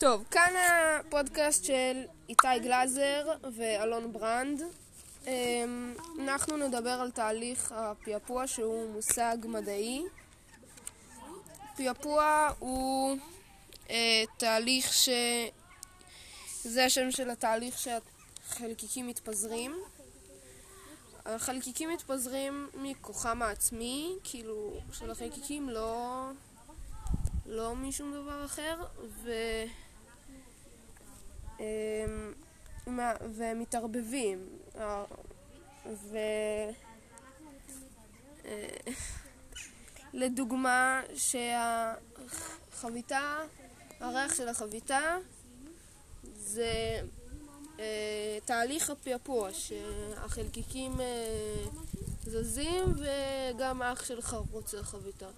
טוב, כאן הפודקאסט של איתי גלאזר ואלון ברנד. אמ, אנחנו נדבר על תהליך הפעפוע שהוא מושג מדעי. פעפוע הוא אה, תהליך ש... זה השם של התהליך שהחלקיקים מתפזרים. החלקיקים מתפזרים מכוחם העצמי, כאילו, של החלקיקים, לא, לא משום דבר אחר, ו... והם מתערבבים. ו... אה, לדוגמה, שהחביתה, הריח של החביתה זה אה, תהליך הפעפוע, שהחלקיקים אה, זזים וגם האח שלך רוצה חביתה.